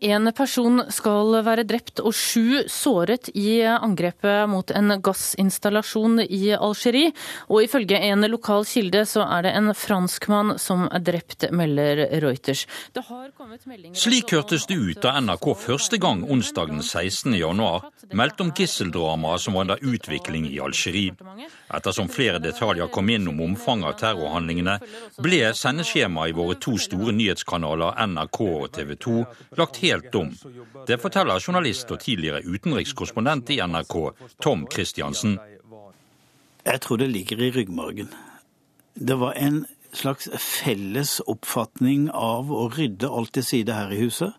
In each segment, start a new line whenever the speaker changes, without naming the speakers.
En person skal være drept og sju såret i angrepet mot en gassinstallasjon i Algerie. Og ifølge en lokal kilde så er det en franskmann som er drept, melder Reuters.
Slik hørtes det ut da NRK første gang onsdag den 16. januar meldte om gisseldramaet som var under utvikling i Algerie. Ettersom flere detaljer kom inn om omfanget av terrorhandlingene, ble sendeskjemaet i våre to store nyhetskanaler NRK og TV 2 lagt helt dum. Det forteller journalist og tidligere utenrikskorrespondent i NRK, Tom Christiansen.
Jeg tror det ligger i ryggmargen. Det var en slags felles oppfatning av å rydde alt til side her i huset.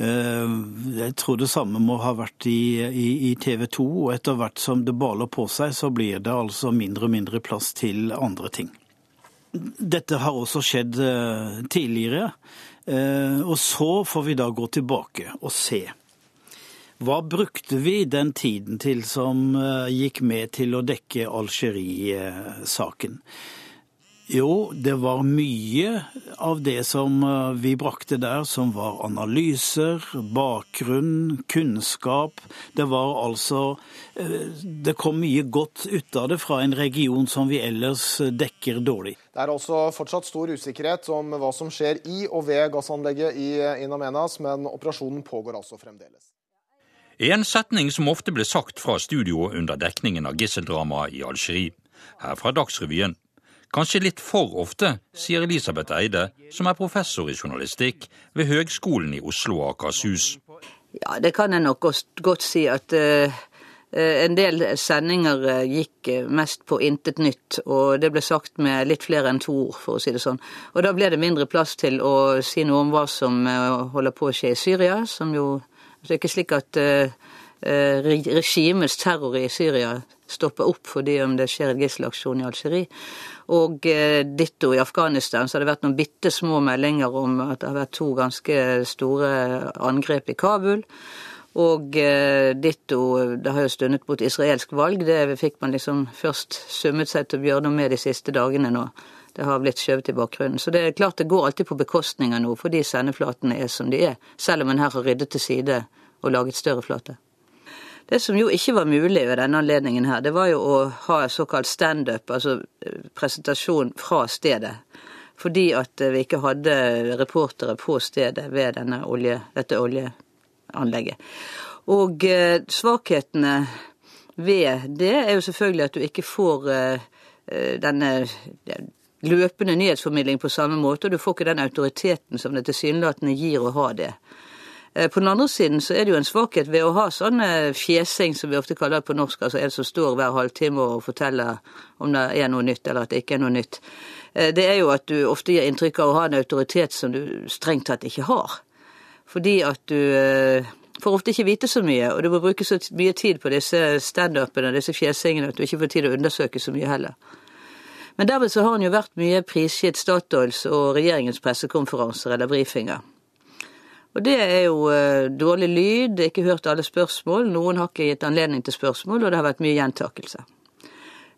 Eh, jeg tror det samme må ha vært i, i, i TV 2, og etter hvert som det baler på seg, så blir det altså mindre og mindre plass til andre ting. Dette har også skjedd eh, tidligere. Eh, og så får vi da gå tilbake og se. Hva brukte vi den tiden til som eh, gikk med til å dekke Algerie-saken? Jo, det var mye av det som eh, vi brakte der, som var analyser, bakgrunn, kunnskap. Det var altså eh, Det kom mye godt ut av det fra en region som vi ellers dekker dårlig.
Det er altså fortsatt stor usikkerhet om hva som skjer i og ved gassanlegget i In Amenas, men operasjonen pågår altså fremdeles.
En setning som ofte ble sagt fra studio under dekningen av gisseldramaet i Algerie. Her fra Dagsrevyen. Kanskje litt for ofte, sier Elisabeth Eide, som er professor i journalistikk ved Høgskolen i Oslo og Akershus.
Ja, det kan jeg nok godt si at uh, en del sendinger uh, gikk mest på intet nytt, og det ble sagt med litt flere enn to ord, for å si det sånn. Og da ble det mindre plass til å si noe om hva som uh, holder på å skje i Syria, som jo Det er ikke slik at regimets terror i Syria stopper opp fordi om det skjer en gisselaksjon i Algerie. Og eh, ditto i Afghanistan så har det vært noen bitte små meldinger om at det har vært to ganske store angrep i Kabul. Og eh, ditto Det har jo stundet mot israelsk valg. Det fikk man liksom først summet seg til å gjøre noe med de siste dagene nå. Det har blitt skjøvet i bakgrunnen. Så det er klart det går alltid på bekostning av noe, fordi sendeflatene er som de er. Selv om en her har ryddet til side og laget større flate. Det som jo ikke var mulig ved denne anledningen her, det var jo å ha såkalt standup, altså eh, presentasjon fra stedet. Fordi at vi ikke hadde reportere på stedet ved olje, dette oljeanlegget. Og eh, svakhetene ved det er jo selvfølgelig at du ikke får eh, denne løpende nyhetsformidling på samme måte, og du får ikke den autoriteten som det tilsynelatende gir å ha det. Eh, på den andre siden så er det jo en svakhet ved å ha sånne fjesing, som vi ofte kaller det på norsk, altså en som står hver halvtime og forteller om det er noe nytt eller at det ikke er noe nytt. Eh, det er jo at du ofte gir inntrykk av å ha en autoritet som du strengt tatt ikke har. Fordi at du eh, får ofte ikke vite så mye, og du må bruke så mye tid på disse standupene og disse fjesingene at du ikke får tid å undersøke så mye heller. Men derved så har han jo vært mye prisgitt Statoils og regjeringens pressekonferanser eller brifinger. Og det er jo uh, dårlig lyd, ikke hørt alle spørsmål, noen har ikke gitt anledning til spørsmål, og det har vært mye gjentakelse.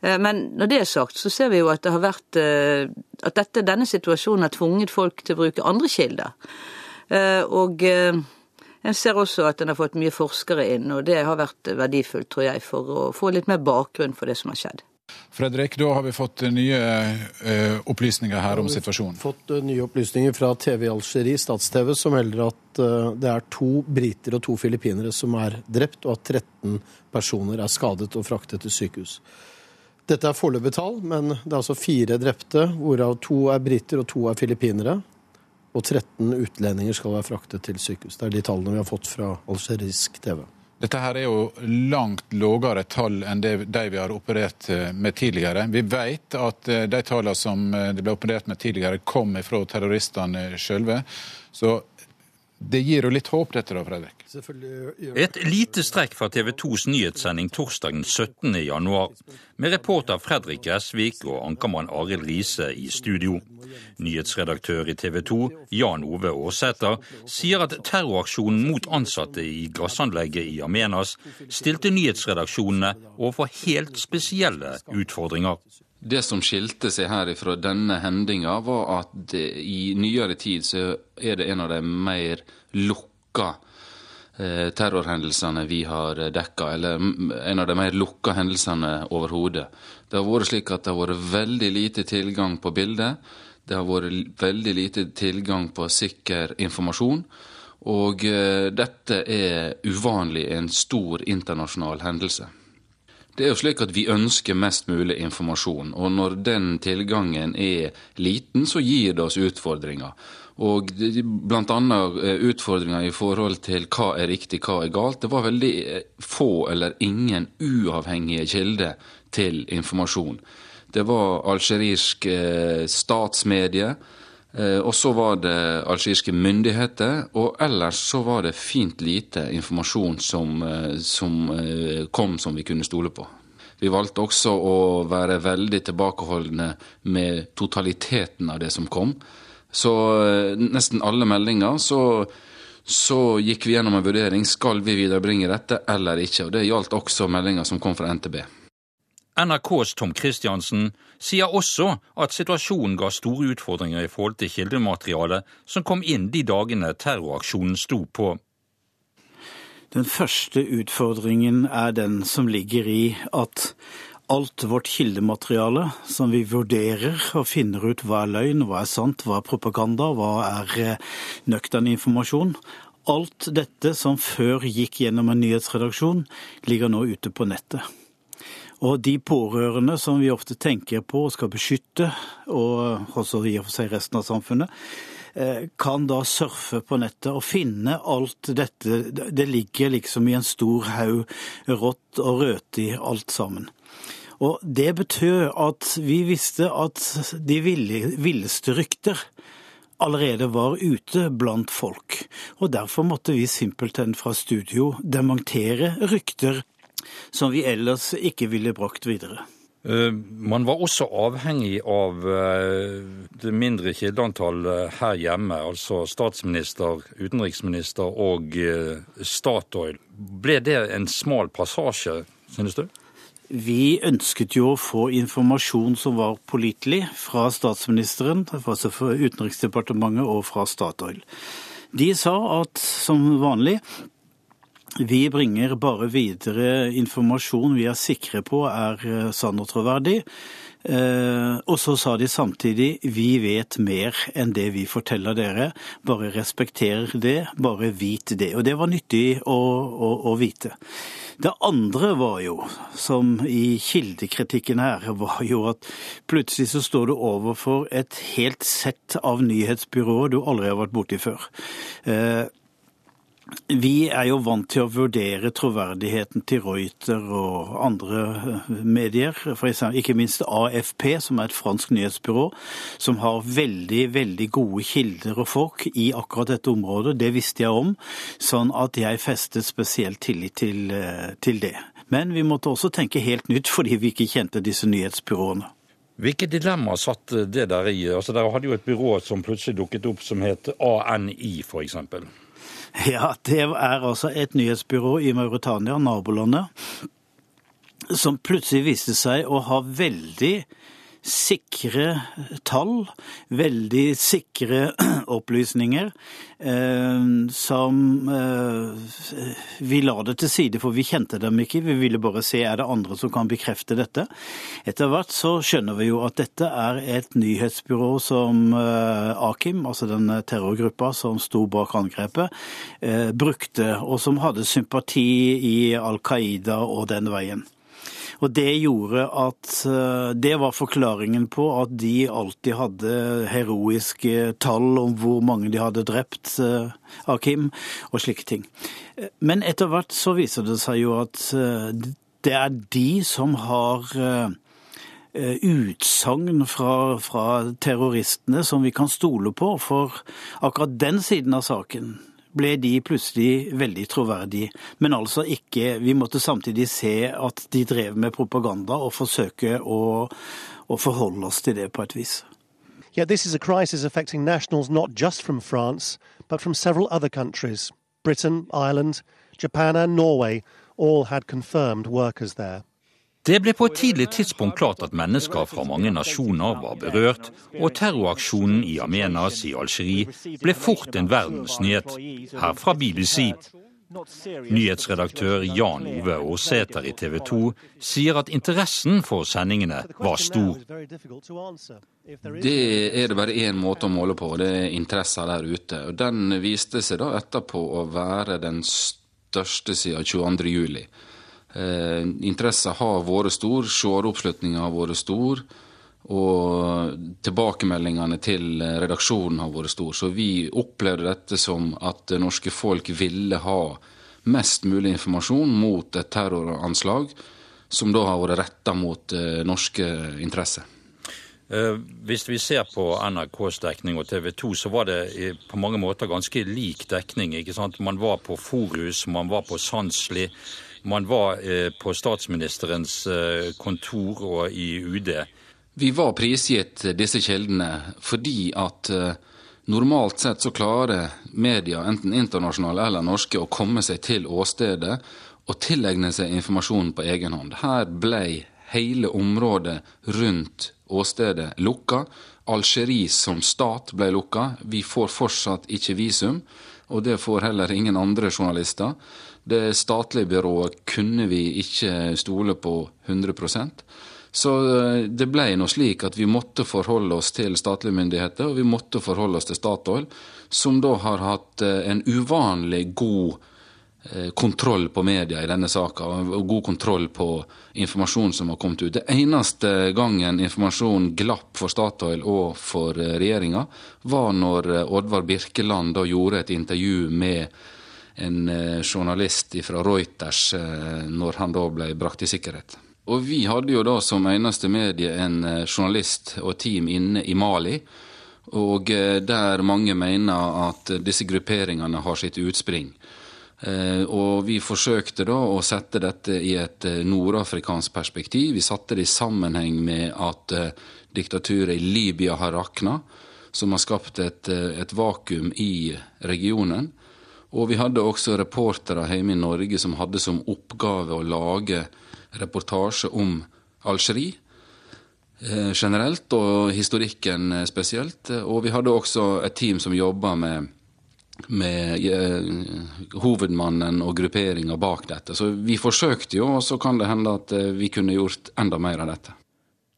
Uh, men når det er sagt, så ser vi jo at det har vært uh, at dette, denne situasjonen har tvunget folk til å bruke andre kilder. Og en ser også at en har fått mye forskere inn, og det har vært verdifullt, tror jeg, for å få litt mer bakgrunn for det som har skjedd.
Fredrik, da har vi fått nye uh, opplysninger her om situasjonen.
Vi har fått uh, nye opplysninger fra TV Algerie, stats-TV, som melder at det er to briter og to filippinere som er drept, og at 13 personer er skadet og fraktet til sykehus. Dette er foreløpige tall, men det er altså fire drepte, hvorav to er briter og to er filippinere. Og 13 utlendinger skal være fraktet til sykehus. Det er de tallene vi har fått fra algerisk TV.
Dette her er jo langt lavere tall enn det, de vi har operert eh, med tidligere. Vi vet at eh, de tallene som eh, det ble operert med tidligere, kom fra terroristene sjølve. Så det gir jo litt håp, dette da, Fredrik?
Et lite strekk fra TV 2s nyhetssending torsdag den 17. januar, med reporter Fredrik Gressvik og ankermann Arild Riise i studio. Nyhetsredaktør i TV 2, Jan Ove Aarsæter, sier at terroraksjonen mot ansatte i gassanlegget i Amenas stilte nyhetsredaksjonene overfor helt spesielle utfordringer.
Det som skilte seg her fra denne hendinga, var at i nyere tid så er det en av de mer lukka Eh, terrorhendelsene vi har dekka, eller en av de mer lukka hendelsene overhodet. Det har vært slik at det har vært veldig lite tilgang på bilder. Det har vært veldig lite tilgang på sikker informasjon. Og eh, dette er uvanlig en stor internasjonal hendelse. Det er jo slik at vi ønsker mest mulig informasjon, og når den tilgangen er liten, så gir det oss utfordringer. Og bl.a. Eh, utfordringer i forhold til hva er riktig, hva er galt. Det var veldig eh, få eller ingen uavhengige kilder til informasjon. Det var algerisk eh, statsmedie, og så var det algeriske myndigheter. Og ellers så var det fint lite informasjon som, som kom som vi kunne stole på. Vi valgte også å være veldig tilbakeholdne med totaliteten av det som kom. Så eh, nesten alle meldinger så, så gikk vi gjennom en vurdering. Skal vi viderebringe dette eller ikke? Og Det gjaldt også meldinger som kom fra NTB.
NRKs Tom Christiansen sier også at situasjonen ga store utfordringer i forhold til kildematerialet som kom inn de dagene terroraksjonen sto på.
Den første utfordringen er den som ligger i at alt vårt kildemateriale som vi vurderer og finner ut hva er løgn, hva er sant, hva er propaganda, hva er eh, nøktern informasjon. Alt dette som før gikk gjennom en nyhetsredaksjon, ligger nå ute på nettet. Og de pårørende som vi ofte tenker på og skal beskytte, og også i og for seg resten av samfunnet, eh, kan da surfe på nettet og finne alt dette. Det ligger liksom i en stor haug rått og rødt i alt sammen. Og det betød at vi visste at de villeste rykter allerede var ute blant folk. Og derfor måtte vi simpelthen fra studio demontere rykter som vi ellers ikke ville brakt videre.
Eh, man var også avhengig av eh, det mindre kildeantallet her hjemme, altså statsminister, utenriksminister og eh, Statoil. Ble det en smal passasje, synes du?
Vi ønsket jo å få informasjon som var pålitelig fra statsministeren, altså fra Utenriksdepartementet og fra Statoil. De sa at som vanlig vi bringer bare videre informasjon vi er sikre på er eh, sann og troverdig. Eh, og så sa de samtidig vi vet mer enn det vi forteller dere. Bare respekter det, bare vit det. Og det var nyttig å, å, å vite. Det andre var jo, som i kildekritikken her, var jo at plutselig så står du overfor et helt sett av nyhetsbyråer du aldri har vært borti før. Eh, vi er jo vant til å vurdere troverdigheten til Reuter og andre eh, medier, for eksempel, ikke minst AFP, som er et fransk nyhetsbyrå, som har veldig, veldig gode kilder og folk i akkurat dette området. Det visste jeg om, sånn at jeg festet spesielt tillit til, eh, til det. Men vi måtte også tenke helt nytt fordi vi ikke kjente disse nyhetsbyråene.
Hvilke dilemmaer satt det der i? Altså, Dere hadde jo et byrå som plutselig dukket opp som het ANI, f.eks.
Ja, det er altså et nyhetsbyrå i Mauritania, nabolandet, som plutselig viste seg å ha veldig sikre tall, veldig sikre opplysninger, eh, som eh, Vi la det til side, for vi kjente dem ikke. Vi ville bare se er det andre som kan bekrefte dette. Etter hvert så skjønner vi jo at dette er et nyhetsbyrå som eh, Akim, altså den terrorgruppa som sto bak angrepet, brukte, og som hadde sympati i Al Qaida og den veien. Og det gjorde at eh, Det var forklaringen på at de alltid hadde heroiske tall om hvor mange de hadde drept eh, av Kim, og slike ting. Men etter hvert så viser det seg jo at eh, det er de som har utsagn fra, fra terroristene som vi kan stole på. For akkurat den siden av saken ble de plutselig veldig troverdige. Men altså ikke Vi måtte samtidig se at de drev med propaganda, og forsøke å, å forholde oss til det på et vis.
Yet this is a crisis affecting nationals not just from France, but from several other countries. Britain, Ireland, Japan and Norway all had confirmed workers there.
Det ble på et tidlig tidspunkt klart at mennesker fra mange nasjoner var berørt, og terroraksjonen i Amenas i Algerie ble fort en verdensnyhet, her fra BBC. Nyhetsredaktør Jan Ove Aarsæter i TV 2 sier at interessen for sendingene var stor.
Det er det bare én måte å måle på, det er interessen der ute. Og Den viste seg da etterpå å være den største siden 22. juli. Eh, interessen har vært stor, seeroppslutninga har vært stor. Og tilbakemeldingene til redaksjonen har vært stor. Så vi opplevde dette som at det norske folk ville ha mest mulig informasjon mot et terroranslag som da har vært retta mot eh, norske interesser.
Eh, hvis vi ser på NRKs dekning og TV 2, så var det på mange måter ganske lik dekning. ikke sant? Man var på Forus, man var på Sandsli, man var eh, på statsministerens kontor og i UD.
Vi var prisgitt disse kildene fordi at eh, normalt sett så klarer media, enten internasjonale eller norske, å komme seg til åstedet og tilegne seg informasjonen på egen hånd. Her ble hele området rundt åstedet lukka. Algerie som stat ble lukka. Vi får fortsatt ikke visum, og det får heller ingen andre journalister. Det statlige byrået kunne vi ikke stole på 100% så eh, det ble nå slik at vi måtte forholde oss til statlige myndigheter, og vi måtte forholde oss til Statoil, som da har hatt eh, en uvanlig god eh, kontroll på media i denne saka, og god kontroll på informasjon som har kommet ut. Det eneste gangen informasjon glapp for Statoil og for regjeringa, var når Oddvar Birkeland da gjorde et intervju med en journalist fra Reuters når han da ble brakt i sikkerhet. Og vi hadde jo da som eneste medie en eh, journalist og team inne i Mali. Og eh, der mange mener at disse grupperingene har sitt utspring. Eh, og vi forsøkte da å sette dette i et nordafrikansk perspektiv. Vi satte det i sammenheng med at diktaturet i Libya har rakna, som har skapt et, et vakuum i regionen. Og vi hadde også reportere hjemme i Norge som hadde som oppgave å lage reportasje om Algerie eh, generelt, og historikken eh, spesielt. Og vi hadde også et team som jobba med, med uh, hovedmannen og grupperinga bak dette. Så vi forsøkte jo, og så kan det hende at vi kunne gjort enda mer av dette.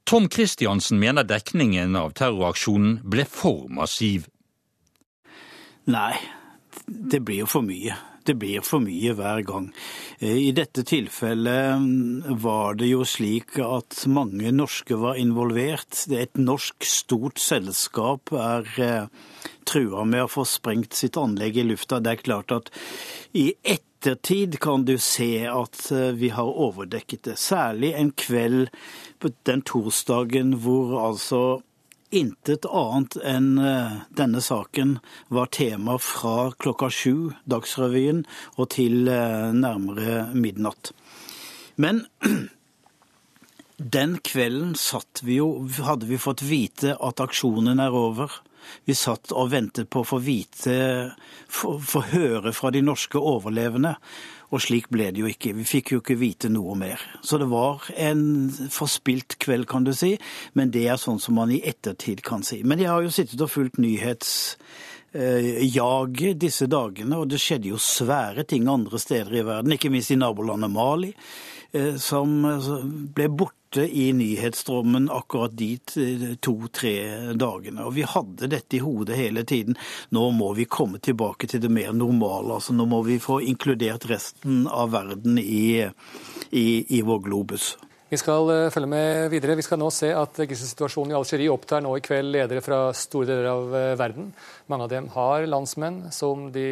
Tom Christiansen mener dekningen av terroraksjonen ble for massiv.
Nei, det blir for mye det blir for mye hver gang. Eh, I dette tilfellet mm, var det jo slik at mange norske var involvert. Et norsk stort selskap er eh, trua med å få sprengt sitt anlegg i lufta. Det er klart at i ettertid kan du se at eh, vi har overdekket det. Særlig en kveld den torsdagen hvor altså Intet annet enn eh, denne saken var tema fra klokka sju, Dagsrevyen, og til eh, nærmere midnatt. Men den kvelden vi jo, hadde vi fått vite at aksjonen er over. Vi satt og ventet på å få vite, få høre fra de norske overlevende. Og slik ble det jo ikke. Vi fikk jo ikke vite noe mer. Så det var en forspilt kveld, kan du si. Men det er sånn som man i ettertid kan si. Men jeg har jo sittet og fulgt nyhetsjaget eh, disse dagene, og det skjedde jo svære ting andre steder i verden, ikke minst i nabolandet Mali, som altså, ble borte i nyhetsstrømmen akkurat dit eh, to-tre dagene. Og vi hadde dette i hodet hele tiden. Nå må vi komme tilbake til det mer normale. altså Nå må vi få inkludert resten av verden i, i, i vår globus.
Vi skal eh, følge med videre. Vi skal nå se at gisselsituasjonen i Algerie opptar nå i kveld ledere fra store deler av eh, verden. Mange av dem har landsmenn som de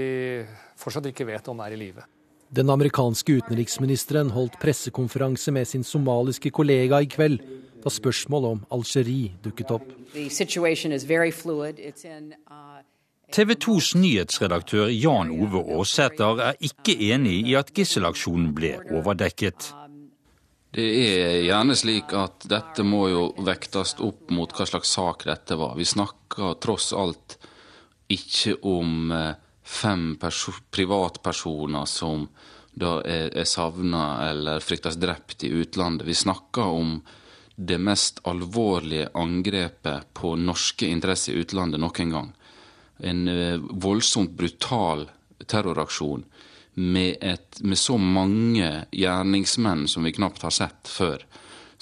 fortsatt ikke vet om er i live.
Den amerikanske utenriksministeren holdt pressekonferanse med sin somaliske kollega i kveld, da spørsmålet om Algerie dukket opp.
TV 2s nyhetsredaktør Jan Ove Aarsæter er ikke enig i at gisselaksjonen ble overdekket.
Det er gjerne slik at dette må jo vektes opp mot hva slags sak dette var. Vi snakker tross alt ikke om eh, fem privatpersoner som da er, er savna eller fryktes drept i utlandet. Vi snakker om det mest alvorlige angrepet på norske interesser i utlandet noen gang. En eh, voldsomt brutal terroraksjon med, et, med så mange gjerningsmenn som vi knapt har sett før.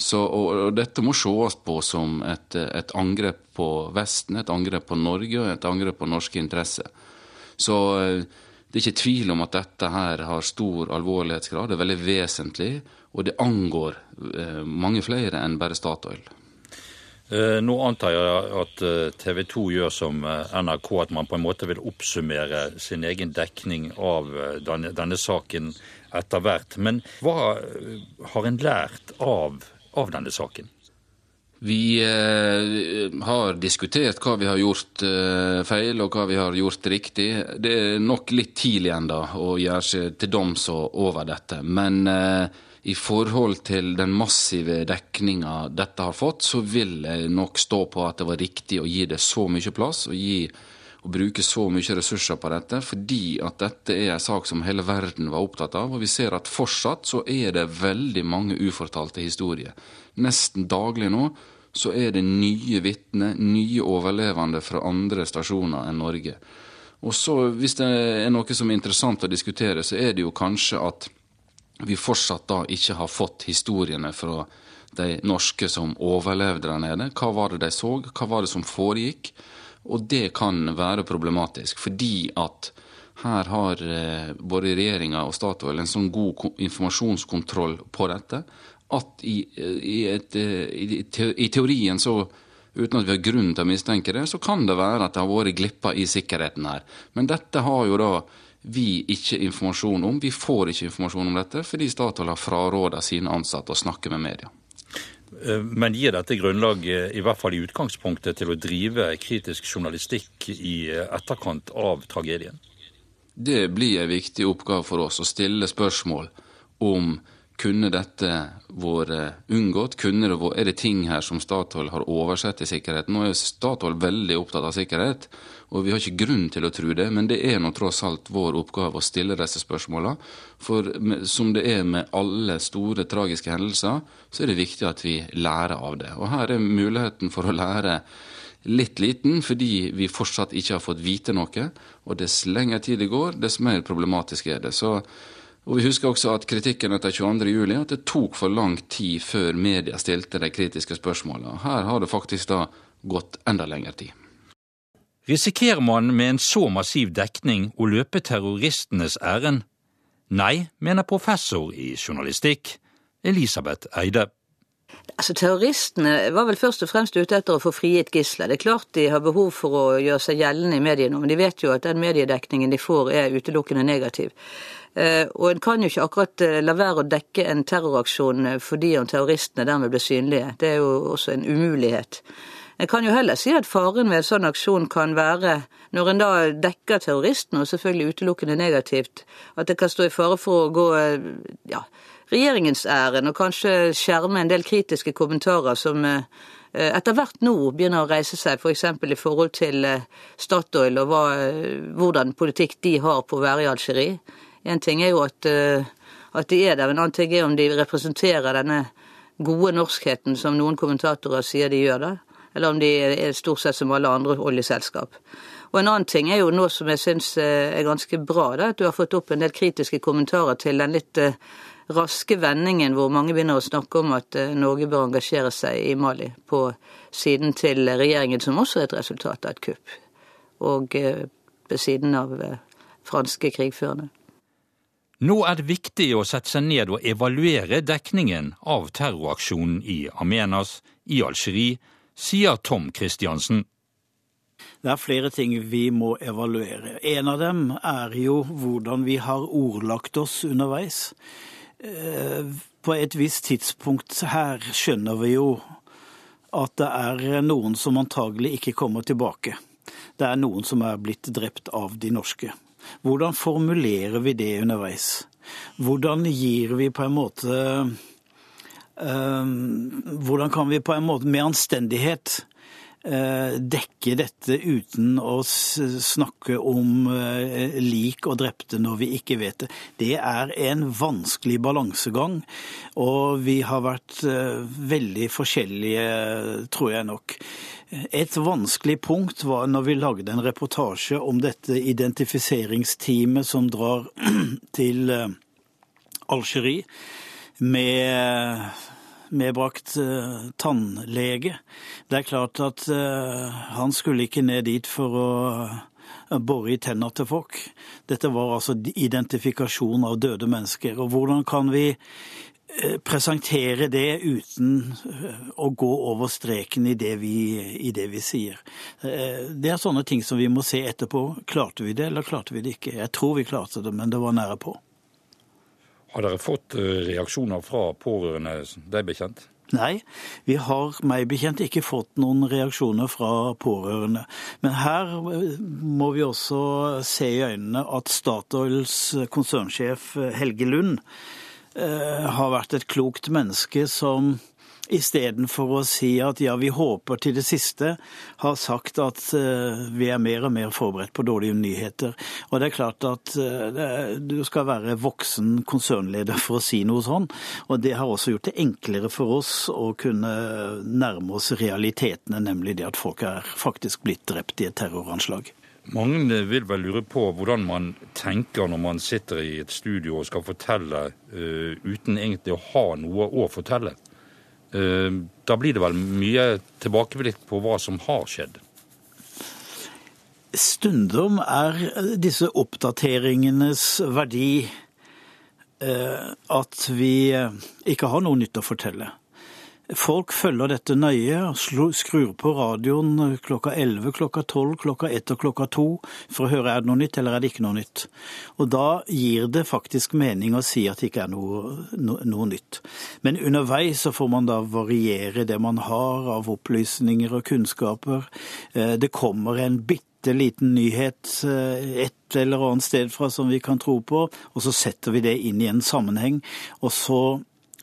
Så, og, og dette må sees på som et, et, angrep på Vesten, et angrep på Norge og et angrep på norske interesser. Så eh, det er ikke tvil om at dette her har stor alvorlighetsgrad. Det er veldig vesentlig, og det angår eh, mange flere enn bare Statoil.
Eh, nå antar jeg at TV 2 gjør som NRK, at man på en måte vil oppsummere sin egen dekning av denne, denne saken etter hvert. Men hva har en lært av av denne saken?
Vi eh, har diskutert hva vi har gjort eh, feil, og hva vi har gjort riktig. Det er nok litt tidlig ennå å gjøre seg til doms over dette. Men eh, i forhold til den massive dekninga dette har fått, så vil jeg nok stå på at det var riktig å gi det så mye plass. og gi å bruke så mye ressurser på dette, fordi at dette er en sak som hele verden var opptatt av. Og vi ser at fortsatt så er det veldig mange ufortalte historier. Nesten daglig nå så er det nye vitner, nye overlevende fra andre stasjoner enn Norge. Og så, Hvis det er noe som er interessant å diskutere, så er det jo kanskje at vi fortsatt da ikke har fått historiene fra de norske som overlevde der nede. Hva var det de så? Hva var det som foregikk? Og det kan være problematisk, fordi at her har eh, både regjeringa og Statoil en sånn god informasjonskontroll på dette at i, i, et, i, i, teorien så Uten at vi har grunn til å mistenke det, så kan det være at det har vært glipper i sikkerheten her. Men dette har jo da vi ikke informasjon om. Vi får ikke informasjon om dette fordi Statoil har fraråda sine ansatte å snakke med media.
Eh, men gir dette grunnlag, eh, i hvert fall i utgangspunktet, til å drive kritisk journalistikk i eh, etterkant av tragedien?
Det blir en viktig oppgave for oss å stille spørsmål om kunne dette vært unngått? Kunne det vært, er det ting her som Statoil har oversett i sikkerheten? Nå er Statoil veldig opptatt av sikkerhet, og vi har ikke grunn til å tro det, men det er nå tross alt vår oppgave å stille disse spørsmåla. For som det er med alle store tragiske hendelser, så er det viktig at vi lærer av det. Og her er muligheten for å lære litt liten, fordi vi fortsatt ikke har fått vite noe. Og dess lengre tid det går, dess mer problematisk er det. Så og Vi husker også at kritikken etter 22.07 at det tok for lang tid før media stilte de kritiske spørsmålene. Her har det faktisk da gått enda lengre tid.
Risikerer man med en så massiv dekning å løpe terroristenes ærend? Nei, mener professor i journalistikk Elisabeth Eide.
Altså, Terroristene var vel først og fremst ute etter å få frigitt gisler. Det er klart de har behov for å gjøre seg gjeldende i mediene, men de vet jo at den mediedekningen de får er utelukkende negativ. Eh, og en kan jo ikke akkurat eh, la være å dekke en terroraksjon eh, fordi om terroristene dermed blir synlige. Det er jo også en umulighet. En kan jo heller si at faren ved en sånn aksjon kan være, når en da dekker terroristene, og selvfølgelig utelukkende negativt, at det kan stå i fare for å gå ja, regjeringens ærend og kanskje skjerme en del kritiske kommentarer som etter hvert nå begynner å reise seg, f.eks. For i forhold til Statoil og hva, hvordan politikk de har på å være i Algerie. En ting er jo at, eh, at, de er der, en annen ting er om de representerer denne gode norskheten som noen kommentatorer sier de gjør da. eller om de er stort sett som alle andre oljeselskap. Og En annen ting er jo noe som jeg syns eh, er ganske bra, da, at du har fått opp en del kritiske kommentarer til den litt eh, raske vendingen hvor mange begynner å snakke om at Norge bør engasjere seg i Mali, på siden til regjeringen, som også er et resultat av et kupp, og ved siden av franske krigførende.
Nå er det viktig å sette seg ned og evaluere dekningen av terroraksjonen i Amenas i Algerie, sier Tom Christiansen.
Det er flere ting vi må evaluere. En av dem er jo hvordan vi har ordlagt oss underveis. Eh, på et visst tidspunkt her skjønner vi jo at det er noen som antagelig ikke kommer tilbake. Det er noen som er blitt drept av de norske. Hvordan formulerer vi det underveis? Hvordan gir vi på en måte øh, Hvordan kan vi på en måte med anstendighet dekke dette uten å snakke om eh, lik og drepte når vi ikke vet det. Det er en vanskelig balansegang, og vi har vært eh, veldig forskjellige, tror jeg nok. Et vanskelig punkt var når vi lagde en reportasje om dette identifiseringsteamet som drar til Algerie med medbrakt uh, tannlege. Det er klart at uh, han skulle ikke ned dit for å uh, bore i tenna til folk. Dette var altså identifikasjon av døde mennesker. Og hvordan kan vi presentere det uten å gå over streken i det, vi, i det vi sier. Det er sånne ting som vi må se etterpå. Klarte vi det, eller klarte vi det ikke? Jeg tror vi klarte det, men det var nære på.
Har dere fått eh, reaksjoner fra pårørende deg bekjent?
Nei, vi har meg bekjent ikke fått noen reaksjoner fra pårørende. Men her eh, må vi også se i øynene at Statoils konsernsjef Helge Lund eh, har vært et klokt menneske som istedenfor å si at ja, vi håper til det siste, har sagt at uh, vi er mer og mer forberedt på dårlige nyheter. Og det er klart at uh, du skal være voksen konsernleder for å si noe sånn. Og det har også gjort det enklere for oss å kunne nærme oss realitetene, nemlig det at folk er faktisk blitt drept i et terroranslag.
Mange vil vel lure på hvordan man tenker når man sitter i et studio og skal fortelle uh, uten egentlig å ha noe å fortelle. Eh, da blir det vel mye tilbakeblikk på hva som har skjedd?
Stundom er disse oppdateringenes verdi eh, at vi ikke har noe nytt å fortelle. Folk følger dette nøye, skrur på radioen klokka 11, klokka 12, klokka 1 og klokka 2 for å høre er det noe nytt eller er det ikke noe nytt. Og da gir det faktisk mening å si at det ikke er noe, no, noe nytt. Men underveis så får man da variere det man har av opplysninger og kunnskaper. Eh, det kommer en bitte liten nyhet eh, et eller annet sted fra som vi kan tro på, og så setter vi det inn i en sammenheng. Og så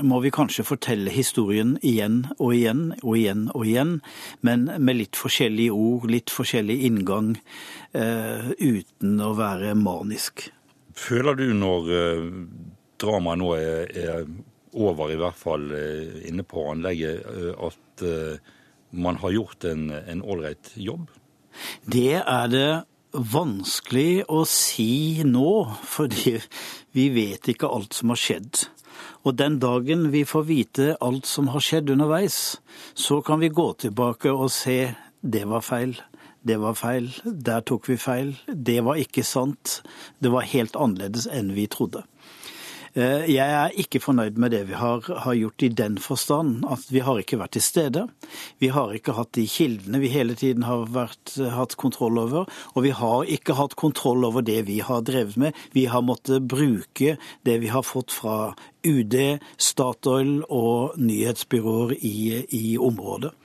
må vi kanskje fortelle historien igjen og igjen og igjen og igjen, men med litt forskjellige ord, litt forskjellig inngang, uh, uten å være manisk.
Føler du når uh, dramaet nå er, er, over, i hvert fall uh, inne på anlegget, at man har gjort en ålreit jobb?
Det er det vanskelig å si nå, fordi vi vet ikke alt som har skjedd. Og den dagen vi får vite alt som har skjedd underveis, så kan vi gå tilbake og se det var feil. Det var feil. Der tok vi feil. Det var ikke sant. Det var helt annerledes enn vi trodde. Eh, jeg er ikke fornøyd med det vi har, har, gjort i den forstand at vi har ikke vært til stede. Vi har ikke hatt de kildene vi hele tiden har vært, hatt kontroll over. Og vi har ikke hatt kontroll over det vi har drevet med. Vi har måttet bruke det vi har fått fra UD, Statoil og nyhetsbyråer i, i området.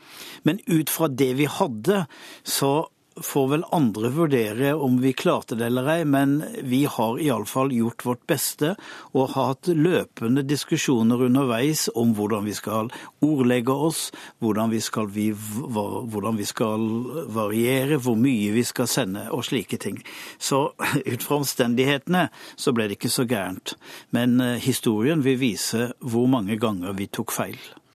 Men ut fra det vi hadde, så får vel andre vurdere om vi klarte det eller ei, men vi har iallfall gjort vårt beste og har hatt løpende diskusjoner underveis om hvordan vi skal ordlegge oss, hvordan vi skal, vi, hvordan vi skal variere, hvor mye vi skal sende og slike ting. Så ut fra omstendighetene så ble det ikke så gærent. Men eh, historien vil vise hvor mange ganger vi tok feil.